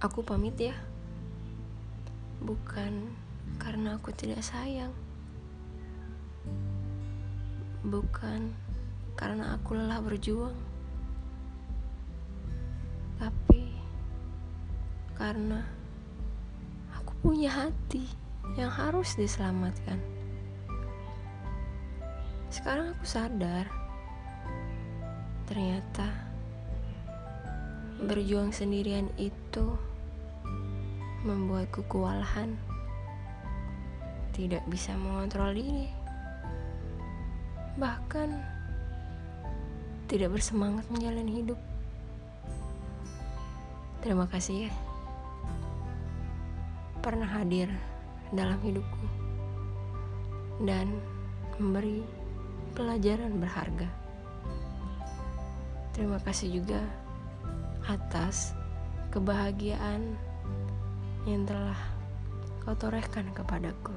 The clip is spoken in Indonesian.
Aku pamit ya. Bukan karena aku tidak sayang. Bukan karena aku lelah berjuang. Tapi karena aku punya hati yang harus diselamatkan. Sekarang aku sadar ternyata berjuang sendirian itu membuatku kewalahan. Tidak bisa mengontrol diri. Bahkan tidak bersemangat menjalani hidup. Terima kasih ya. Pernah hadir dalam hidupku dan memberi pelajaran berharga. Terima kasih juga atas kebahagiaan yang telah kau torehkan kepadaku.